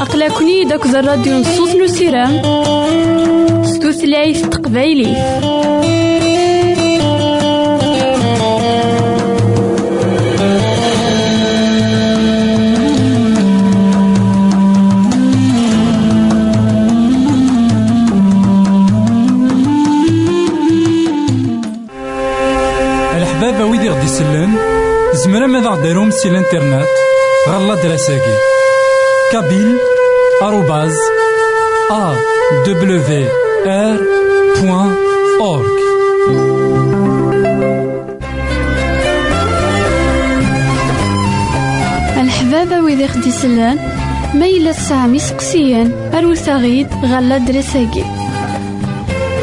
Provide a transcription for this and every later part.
أقلكني داك الراديو نصوص نسيرام ستوثلايف تقبايلي الحبابة ماذا غديرهم سي الانترنت غالا دراساكي كابيل آروباز أ دبليو آر بوان أورك الحبابة ويدي خدي سلان ميلا سامي سقسيان أروثاغيد غالا دراساكي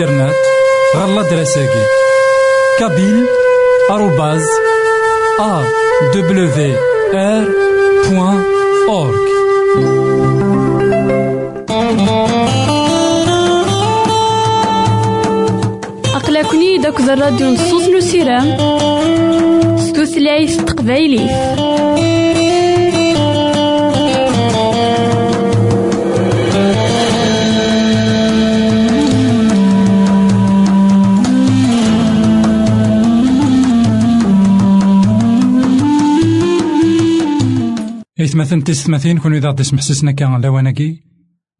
الانترنت غالا دراساكي كابيل آروباز أ دبليو آر بوان أورك أقلكني داك الراديو نصوص نو سيرام ستوثلايف تقبايلي إثمثن تستمثين كون إذا غدي سمحسسنا كان لواناكي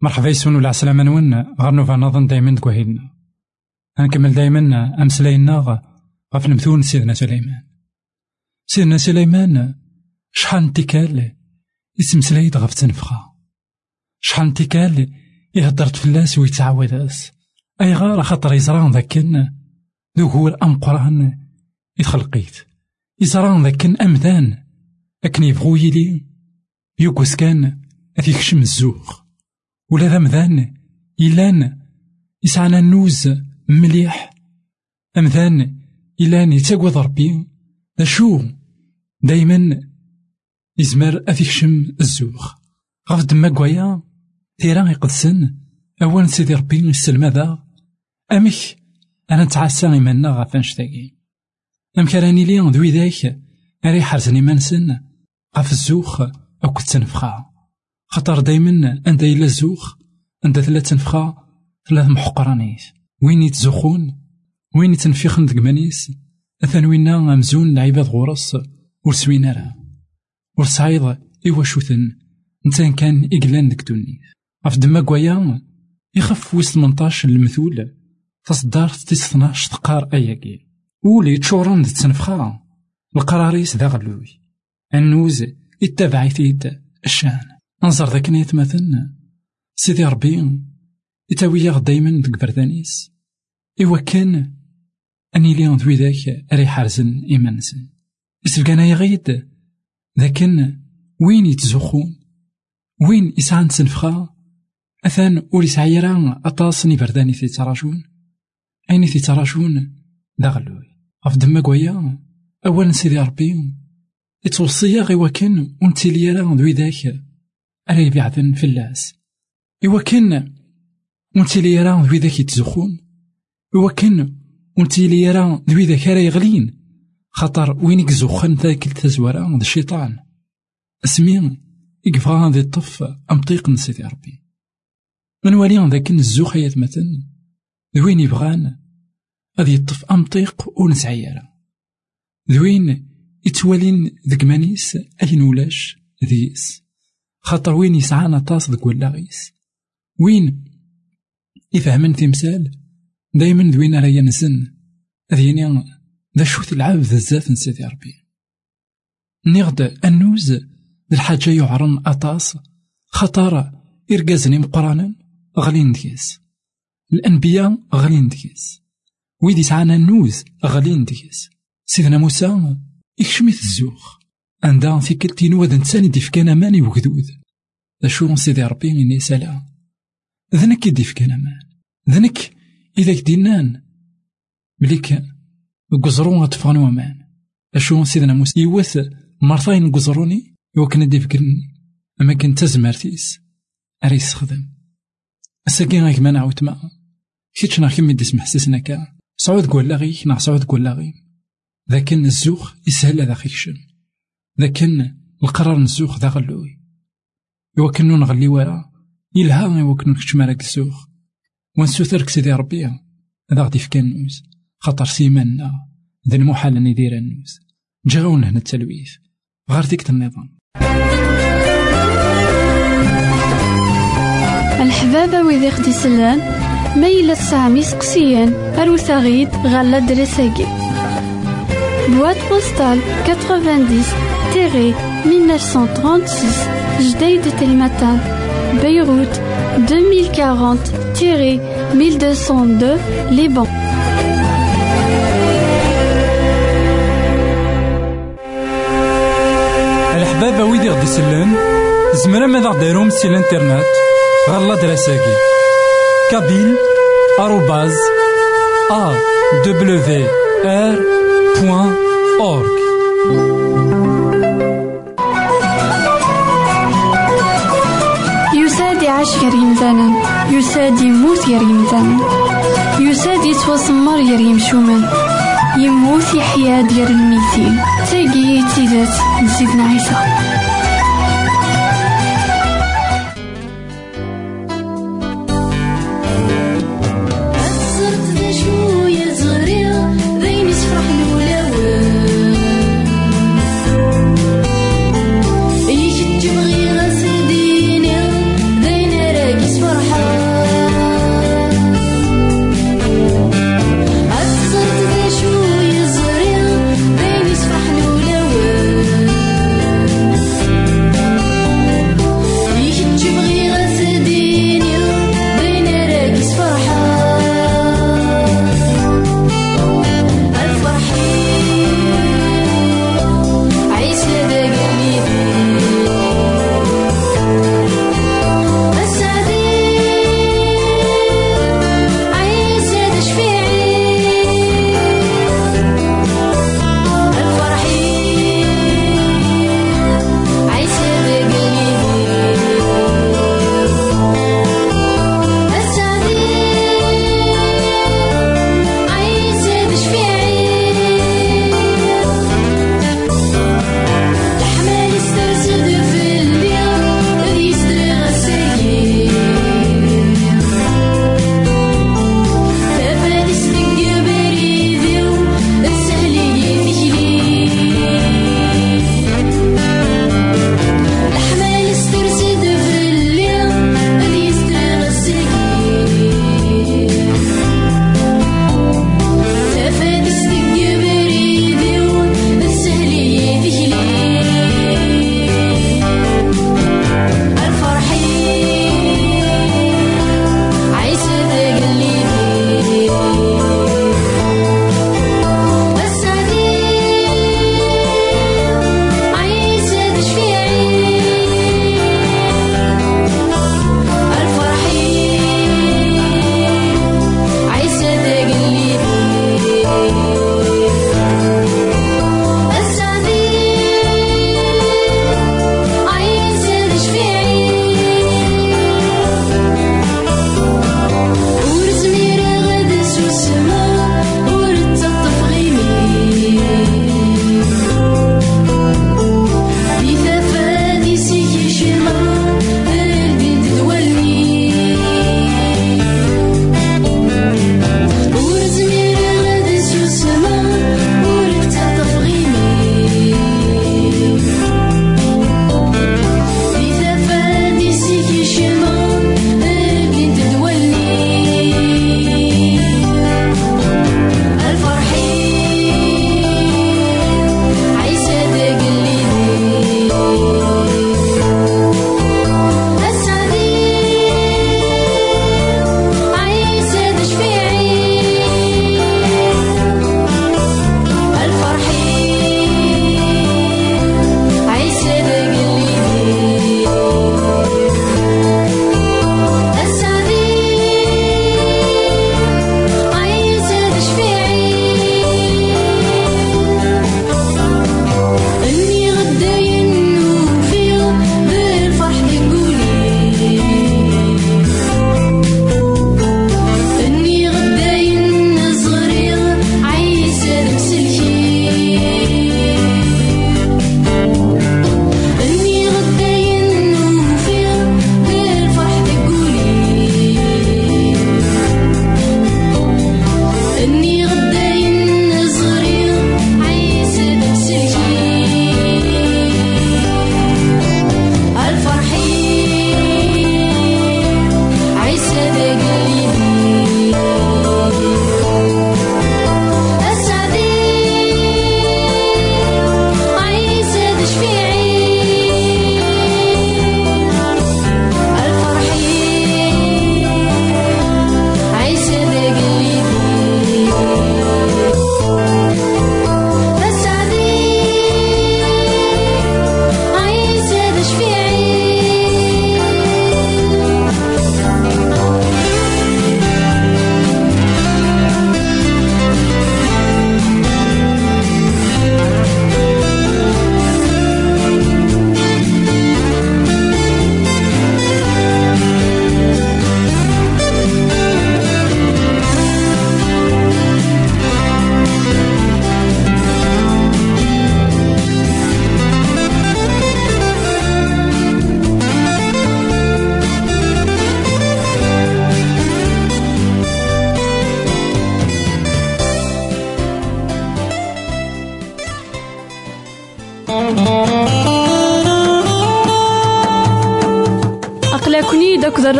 مرحبا يسون ولا عسلامة نون. غير نوفا نظن دايما دكوهيدنا غنكمل دايما أمسلاينا غف المثول سيدنا سليمان. سيدنا سليمان شحال نتيكال يتمسلايد غف تنفخا. شحال نتيكال يهدرت فلاس ويتعوداس أي غار خاطر يزران ذاكن؟ ذو هو الأمقران يتخلقيت يزران ذاكن أمذان أكن يبغو يلي؟ يوكوس كان أثيك شم الزوخ ولا ذا مذان إلان يسعنا النوز مليح. أمذان إلان يتاقوض ربي ذا شو دايما يزمر أثيك شم الزوخ غف دما كوايا تيرا يقدسن. أول سيدي ربي يسلم ذا أمك أنا نتعسى إيماننا غف أنشتاقي أم كراني لي ذوي ذاك. أري حرزني منسن غف الزوخ كنت تنفخا خاطر دايما عند إلا الزوخ عند ثلاث تنفخا ثلاث محقرانيس. وين يتزوخون؟ وين يتنفخن ديك مانيس؟ أثن وينا مزون العباد غورس ورسوين راه. ورسعيض إواشوثن نتان كان إقلان ديك دوني غف دما كوايا يخف وسط منطاش المثول. تصدار تيس ثناش تقار أياكي. ولي تشورن تنفخا القراريس ذا غلوي. النوز يتبع يتيد الشان. أنظر ذاك نيت مثلا. سيدي ربي يتاوي دايما ديك بردانيس. إوا كان أني لي ذوي ذاك أري حارزن إيمانسن إسفقانا يغيد ذاكن وين يتزخون؟ وين يسعان تنفخا؟ أثان ور يسعيرا أطاس برداني في تراجون. أين في تراجون؟ داغلوي. غف دما كوايا أولا سيدي ربي. يتوصيا غي وكان ونتيليا راه ذوي ذاك أري يبعثن في اللاس. إوا كان ونتيليا راه ذوي ذاك يتزخون. إوا كان ونتيليا راه ذوي ذاك راه يغلين. خاطر وين يكزوخن ذاك التزوارة ذا الشيطان. اسمي يقفا ذي الطف أمطيق نسيتي ربي. من والي ذاك الزوخ يتمثل ذوين يبغان؟ غادي يطف أمطيق ونسعيرا ذوين يتوالين ذك مانيس أين ولاش ذيس خاطر وين يسعى طاس ذك ولاغيس وين؟ يفهمن تمثال دايما دوين راه ينزن ذيني ذا شوت العاب بزاف نسيتي ربي. نيغد النوز ذي الحاجة يعرن أطاس. خطر إرقازني مقرانا غلين ديس. الأنبياء غلين ديس. ويدي سعانا النوز غلين ديس. سيدنا موسى يكشميت الزوخ عندها في كلتين وذا نساني ديفكان وكذوذ شو سيدي ربي إني سلام ذنك يديفكان أمان ذنك إذا كدينان مليك قزرون غتفغن ومان أشو سيدنا موسى يوث مرتين قزروني يوكن ديفكني أما كنت زمارتيس أري يستخدم الساكين غيك ما نعاود ما كيتش ديس محسسنا كا سعود قول لاغي نا سعود قول لاغي ذاكن الزوخ يسهل هذا خيكشن ذاكن القرار نزوخ ذا غلوي يوكن نغلي ورا. يلها يوكن نكتش مالك الزوخ ونسوثرك سيدي ربي. هذا غادي في كان نوز خاطر سيمانا. ذا المحال أن يدير النوز. جاون هنا التلويث. غير ديك النظام. الحبابة ويدي خدي سلان. ميلا سامي سقسيان. أروتا غيد غالا دريساكي بواد بوستال 90 تيري 1936 جديد تلمتان بيروت 2040 تيري 1202 لبنان الحبابة ويدي غدي يسلن زمرا ماذا غديرهم سي الإنترنت؟ غالا دراساكي. كابيل آروباز أ دبليو آر بوان أورك يساد يعيش غير يمثالا يساد يموت غير يمثالا يساد يتوسمر غير يمشومان يموت يحيا ديال الميتين. تاقي تيزات نزيدنا عيسى.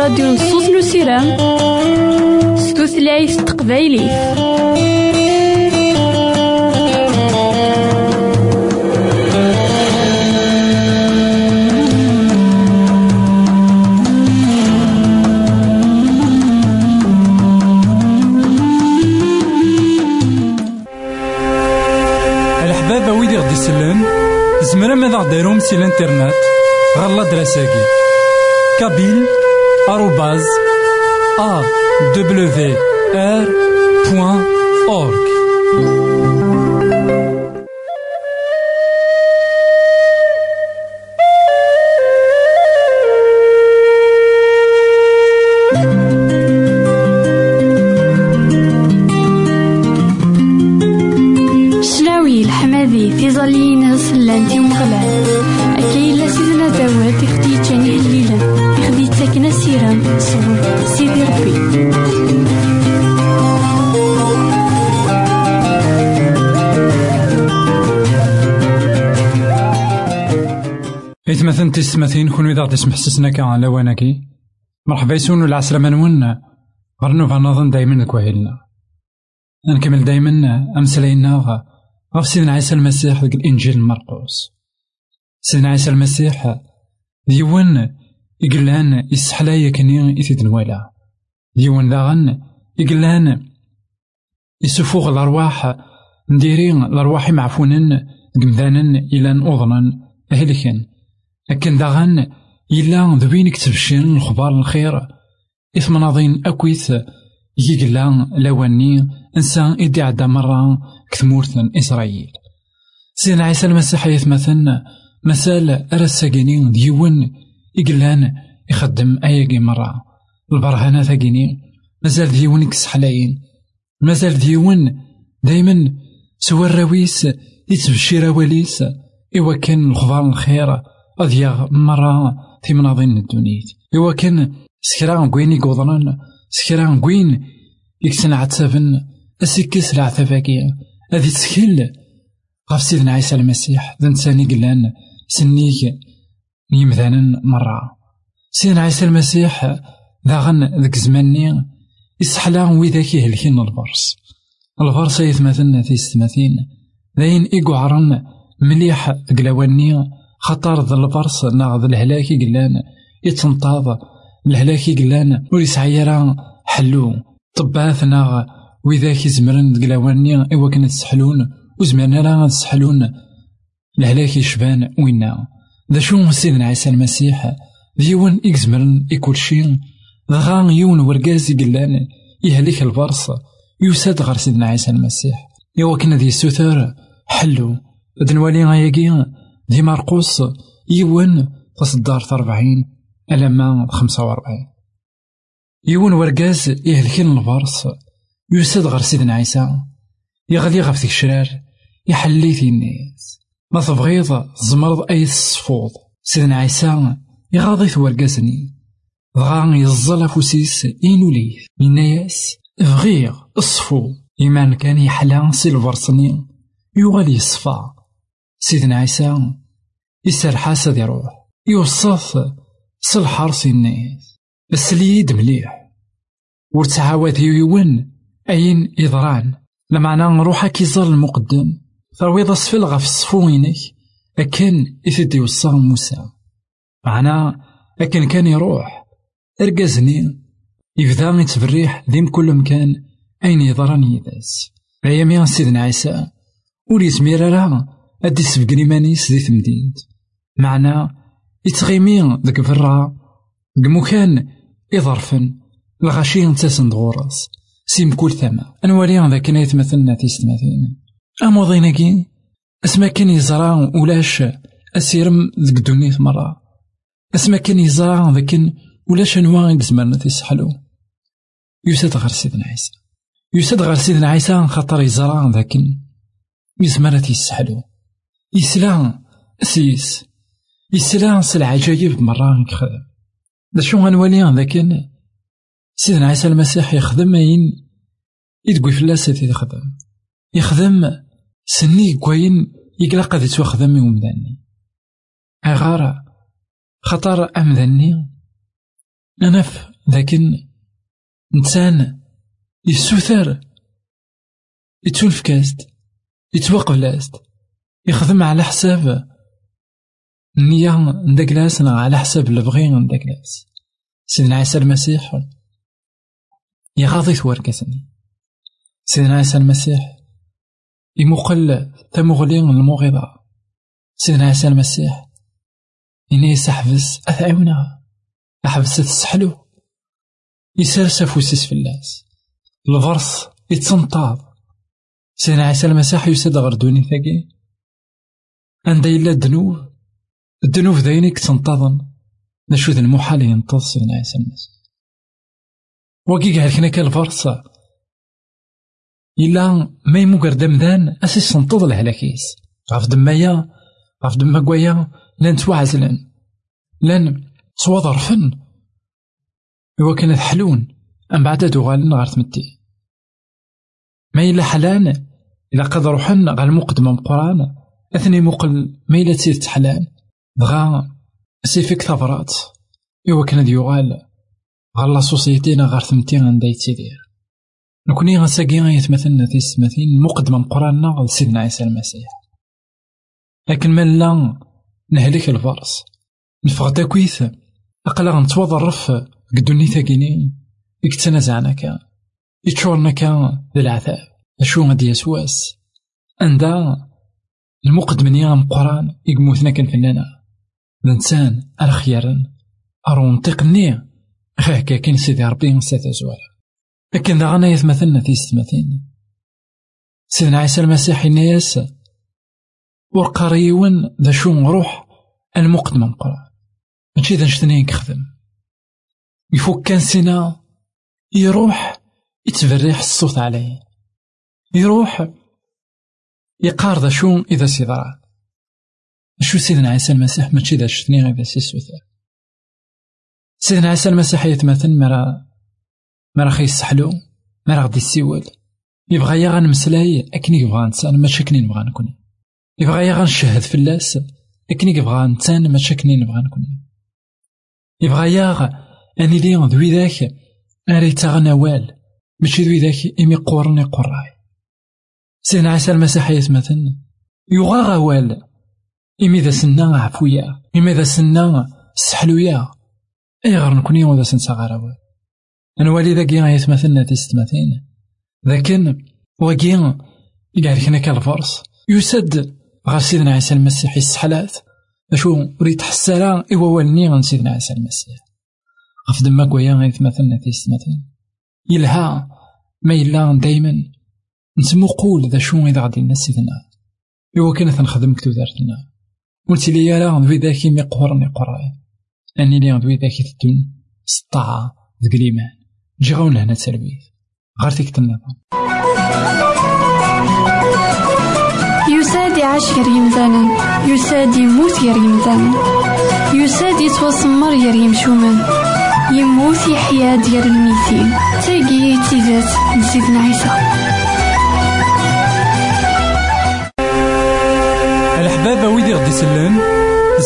الراديو نصوص نسيرام ستوثلايف تقبايلي الحبابة ويدي غدي يسلم زمرا ماذا غديرهم سي الانترنت غالا دراساكي كابيل آروباز أ دبليو آر بوان أورك شلاوي الحمادي في ظلين سلان إثمثن تستمثين كون إذا تسمح سسنا كان على واناكي. مرحبا يسون العسلامة نون. غرنو فنظن دايما كوهيلنا نكمل دايما أمسلينا غف سيدنا عيسى المسيح ذاك الإنجيل مرقوس. سيدنا عيسى المسيح ديون يقلان يسحلايا كني إثيد نوالا. ديون داغن يقلان يسفوغ الأرواح نديرين الأرواح معفونن قمدانا إلى أذنا أهلكن. لكن داغن إلا ذوين كتبشين الخبار الخير. إثم ناضين أكويث يقلا لواني إنسان إدي عدا مرة كثمورث إسرائيل. سيدنا عيسى المسيح يثمثن مسأل أرساقيني ديون يقلان يخدم أياقي مرة. البرهانة ثاقيني مازال ديون يكسحلاين مازال ديون دايما سوى الراويس يتبشر واليس إوا كان الخبار الخير. أضياغ مرة في مناظين الدنيا إوا كان سكرا كوين يقوضنان سكرا كوين يكسن عتسافن أسيكس العتافاكية هذي تسكيل غف سيدنا عيسى المسيح ذا نساني قلان سنيك يمذانا مرة سيدنا عيسى المسيح داغن ذاك زماني يسحلا ويذاك يهلكين البرص البرص يثمثلنا في ستماثين ذاين إيقعرن مليح قلاواني خطر ذا البرص ناغ الهلاك قلان يتنطاض الهلاك قلان وليسعي راه حلو. طباث ناغ. وذاك يزمرن قلاواني. إوا كانت تسحلون. وزمرنا راه تسحلون. الهلاك يشبان وينا. ذا شو سيدنا عيسى المسيح؟ ديون إكزمرن إكل شي دغا يون ورقاز قلان يهلك البرص. يوساد غير سيدنا عيسى المسيح. إوا كنا ذي السوثر حلو. دنوالي غاياكي دي مرقوس يون تصدار أربعين ألما خمسة وأربعين. يون ورقاز يهلكين البرص يوساد غير سيدنا عيسى يغلي غف ذيك الشرار يحلي في الناس. ما تبغيض زمرض أي الصفوض سيدنا عيسى يغاضي ورقازني. دغا يزل أفوسيس إينو ليه يناياس بغيغ الصفو إيمان كان يحلى سيلفرسني. يغالي يصفى سيدنا عيسى يسرحا ساد يروح يوصف سالحرس الناس بس ليد مليح ورتعاود يون أين إضران. لمعنى نروح كيزال المقدم ثرويض أسفل غف الصفوينك أكن إثدي وصا موسى. معنا أكن كان يروح أرقزني يبدا يتبريح ذيم كل مكان أين يضرن يداس. أيامي سيدنا عيسى ور يزمير راه أدي سبق مانيس دي تمدينت معنا يتغيمي ذاك فرا كان يظرفن الغاشي نتاسن دغورس. سيم كل ثما أنوالي ذاك يتمثلنا تيستماثين أموضيناكي اسما كان يزرع ولاش أسيرم ذك دونيت مرة. اسما كان يزرع ذاك ولاش أنواع يزمرنا تيسحلو يساد غير سيدنا عيسى. يساد غير سيدنا عيسى خاطر يزرع ذاك يزمرنا تيسحلو يسلا سيس يسلا العجايب مرة يخدم دا شو غنولي ذاك سيدنا عيسى المسيح يخدم أين يدقوي فلاس يخدم يخدم سني كوين يقلا قد يتوخدم يومداني أغارة خطر أمذني أنف لكن إنسان يسوثر يتونفكاست يتوقبلاست يخدم على حساب النية نداكلاس على حساب البغي نداكلاس سيدنا عيسى المسيح. يغاضي ثواركاسني سيدنا عيسى المسيح. يمقل تمغلي المغيضة. سيدنا عيسى المسيح. إني سحبس أثعونا أحبس تسحلو. يسرس فوسيس فلاس الفرس يتسنطاض سيدنا عيسى المسيح يسد غير عندها إلا الذنوب. الذنوب ذاينك تنتظن نشو ذا المحال ينتظ سيدنا عيسى المسيح وكي قال كنا كالفرصة إلا ما يموكر دمدان أسيس تنتظ الهلاكيس غاف دمايا غاف دما كوايا لأن توعزلن لأن صوضر فن إوا كانت حلون. أم بعد دوغالن غار تمتي ما إلا حلان إلا قد روحن غا المقدمة مقران أثني مقل ما إلا تسير تحلان بغا سيفيك ثبرات إوا كان يغال. غا لا غار ثمتي غندا يتسيدير نكوني غنساقي غيتمثلنا في السماثين مقدمة مقرانا غا سيدنا عيسى المسيح. لكن من لا نهلك الفرس. نفغ تاكويث أقلا غنتوظرف قدوني ثاقيني يكتنازعنا كان يتشورنا كان العذاب. أشو غادي يسواس عندها المقدمني مقران يقموثنا كان فنانا. الإنسان الخيارا أرو نطيقني غيه كاين سيدي ربي نسيت زوال لكن ذا غانا يتمثلنا في ستماثين سيدنا عيسى المسيح ناس ورقاريون ذا شو نروح المقدمة مقران ماشي ذا نشتني نخدم يفوك كان سينا يروح يتفريح الصوت عليه. يروح يقار ذا شو إذا سيدرا شو سيدنا عيسى المسيح ماشي ذا شتني غير سيسوثا سيدنا عيسى المسيح يتمثل مرا مرا خي يسحلو مرا غدي يسيول. يبغى يا غنمسلاي أكني يبغى نسان ماشي كني نبغى نكوني. يبغى يا غنشهد فلاس أكني يبغى نسان ماشي كني نبغى نكوني. يبغى يا أني لي ذوي ذاك أري تغنوال ماشي ذوي ذاك إمي قورني قراي. سيدنا عيسى المسيح يتمثل يغا غوال إمي ذا سنا عفويا إمي ذا سنا سحلويا أي غير نكوني وذا سنسا غراوال أنا والي ذاكي يتمثلنا تستمثين لكن وكي قال كنا كالفرس يسد غير سيدنا عيسى المسيح يسحلات أشو ريت حسالا؟ إوا والني غن سيدنا عيسى المسيح غف دما كويا يتمثلنا تستمثين يلها ما يلا دايما. نسمو قول ذا شو إذا غادي الناس سيدنا إوا كانت نخدم كتو دارتنا. قلت لي يا راه ذوي ذاك مقهورني قراي. أني لي ذوي ذاك تدون سطاعة ذك الإيمان. جي غاون لهنا تسربيت غير تيك النظام يساد يعيش غير يمثالا يساد يموت غير يمثالا يساد يتوسمر غير يمشومان يموت يحيا ديال الميتين. تاقي تيزات نسيتنا عيسى. ويدي غدي يسلن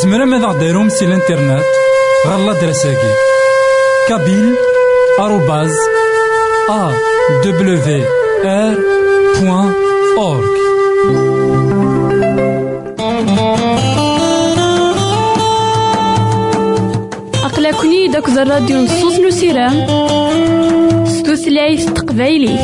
زمرا ماذا غديرهم سي الانترنت؟ غالا دراساكي كابيل آروباز أ دبليو آر بوان أورك أقلكني داك الراديو نصوص نسيرام ستوثلايف تقبايلي